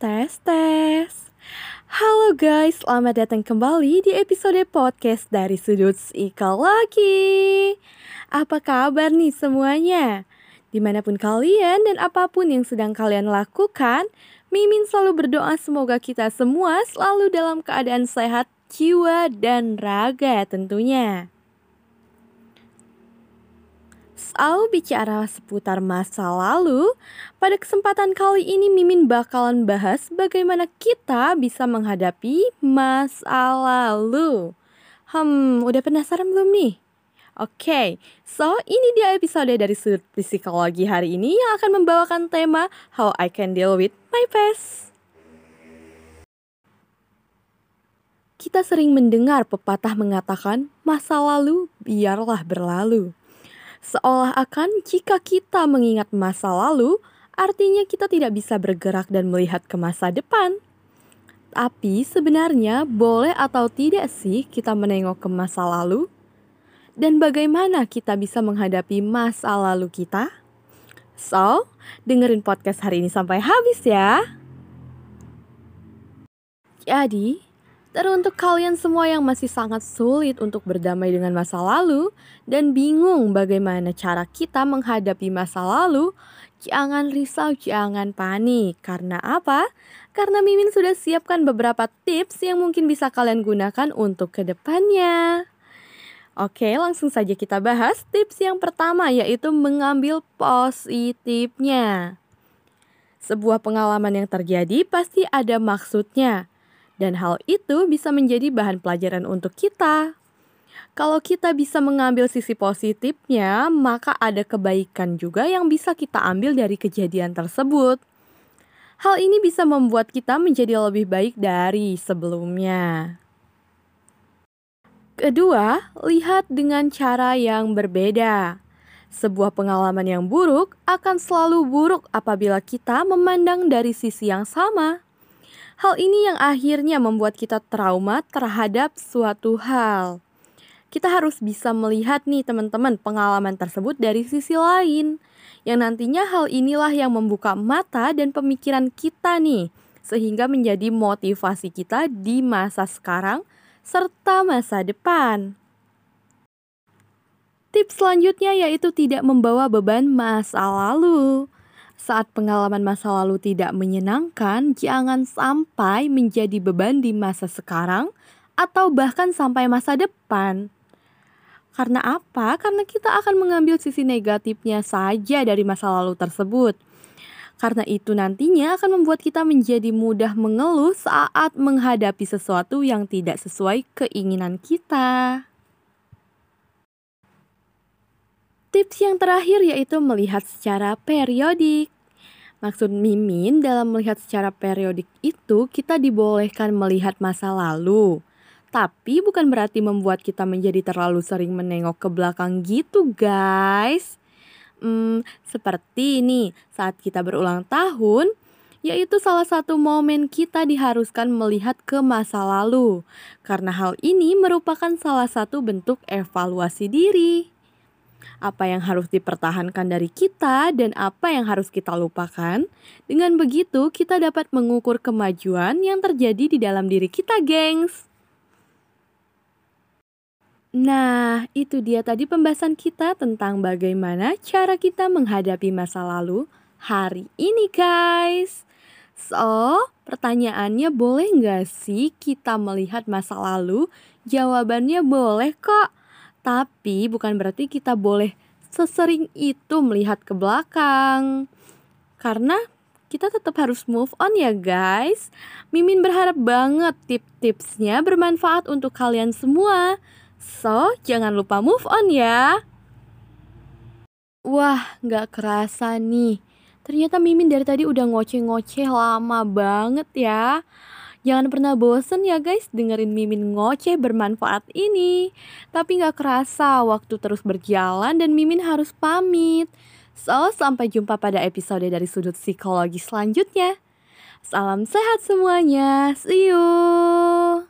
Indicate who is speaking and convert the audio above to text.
Speaker 1: Tes tes. Halo guys, selamat datang kembali di episode podcast dari Sudut Psikologi. Apa kabar nih semuanya? Di mana pun kalian dan apa pun yang sedang kalian lakukan, Mimin selalu berdoa semoga kita semua selalu dalam keadaan sehat jiwa dan raga tentunya. Soal bicara seputar masa lalu, pada kesempatan kali ini Mimin bakalan bahas bagaimana kita bisa menghadapi masa lalu. Hmm, udah penasaran belum nih? Oke, okay, so ini dia episode dari sudut psikologi hari ini yang akan membawakan tema How I Can Deal with My Past. Kita sering mendengar pepatah mengatakan masa lalu biarlah berlalu. Seolah akan jika kita mengingat masa lalu, artinya kita tidak bisa bergerak dan melihat ke masa depan. Tapi sebenarnya boleh atau tidak sih kita menengok ke masa lalu? Dan bagaimana kita bisa menghadapi masa lalu kita? So, dengerin podcast hari ini sampai habis ya. Jadi, Teruntuk kalian semua yang masih sangat sulit untuk berdamai dengan masa lalu dan bingung bagaimana cara kita menghadapi masa lalu, jangan risau, jangan panik. Karena apa? Karena Mimin sudah siapkan beberapa tips yang mungkin bisa kalian gunakan untuk ke depannya. Oke, langsung saja kita bahas tips yang pertama yaitu mengambil positifnya. Sebuah pengalaman yang terjadi pasti ada maksudnya dan hal itu bisa menjadi bahan pelajaran untuk kita. Kalau kita bisa mengambil sisi positifnya, maka ada kebaikan juga yang bisa kita ambil dari kejadian tersebut. Hal ini bisa membuat kita menjadi lebih baik dari sebelumnya. Kedua, lihat dengan cara yang berbeda. Sebuah pengalaman yang buruk akan selalu buruk apabila kita memandang dari sisi yang sama. Hal ini yang akhirnya membuat kita trauma terhadap suatu hal. Kita harus bisa melihat nih teman-teman pengalaman tersebut dari sisi lain. Yang nantinya hal inilah yang membuka mata dan pemikiran kita nih. Sehingga menjadi motivasi kita di masa sekarang serta masa depan. Tips selanjutnya yaitu tidak membawa beban masa lalu. Saat pengalaman masa lalu tidak menyenangkan, jangan sampai menjadi beban di masa sekarang atau bahkan sampai masa depan. Karena apa? Karena kita akan mengambil sisi negatifnya saja dari masa lalu tersebut. Karena itu nantinya akan membuat kita menjadi mudah mengeluh saat menghadapi sesuatu yang tidak sesuai keinginan kita. Tips yang terakhir yaitu melihat secara periodik. Maksud Mimin dalam melihat secara periodik itu kita dibolehkan melihat masa lalu. Tapi bukan berarti membuat kita menjadi terlalu sering menengok ke belakang gitu guys. Hmm, seperti ini saat kita berulang tahun, yaitu salah satu momen kita diharuskan melihat ke masa lalu. Karena hal ini merupakan salah satu bentuk evaluasi diri apa yang harus dipertahankan dari kita dan apa yang harus kita lupakan. Dengan begitu, kita dapat mengukur kemajuan yang terjadi di dalam diri kita, gengs. Nah, itu dia tadi pembahasan kita tentang bagaimana cara kita menghadapi masa lalu hari ini, guys. So, pertanyaannya boleh nggak sih kita melihat masa lalu? Jawabannya boleh kok. Tapi bukan berarti kita boleh sesering itu melihat ke belakang. Karena kita tetap harus move on ya guys. Mimin berharap banget tip-tipsnya bermanfaat untuk kalian semua. So, jangan lupa move on ya. Wah, gak kerasa nih. Ternyata Mimin dari tadi udah ngoceh-ngoceh lama banget ya. Jangan pernah bosen ya guys dengerin Mimin ngoceh bermanfaat ini. Tapi gak kerasa waktu terus berjalan dan Mimin harus pamit. So, sampai jumpa pada episode dari sudut psikologi selanjutnya. Salam sehat semuanya. See you.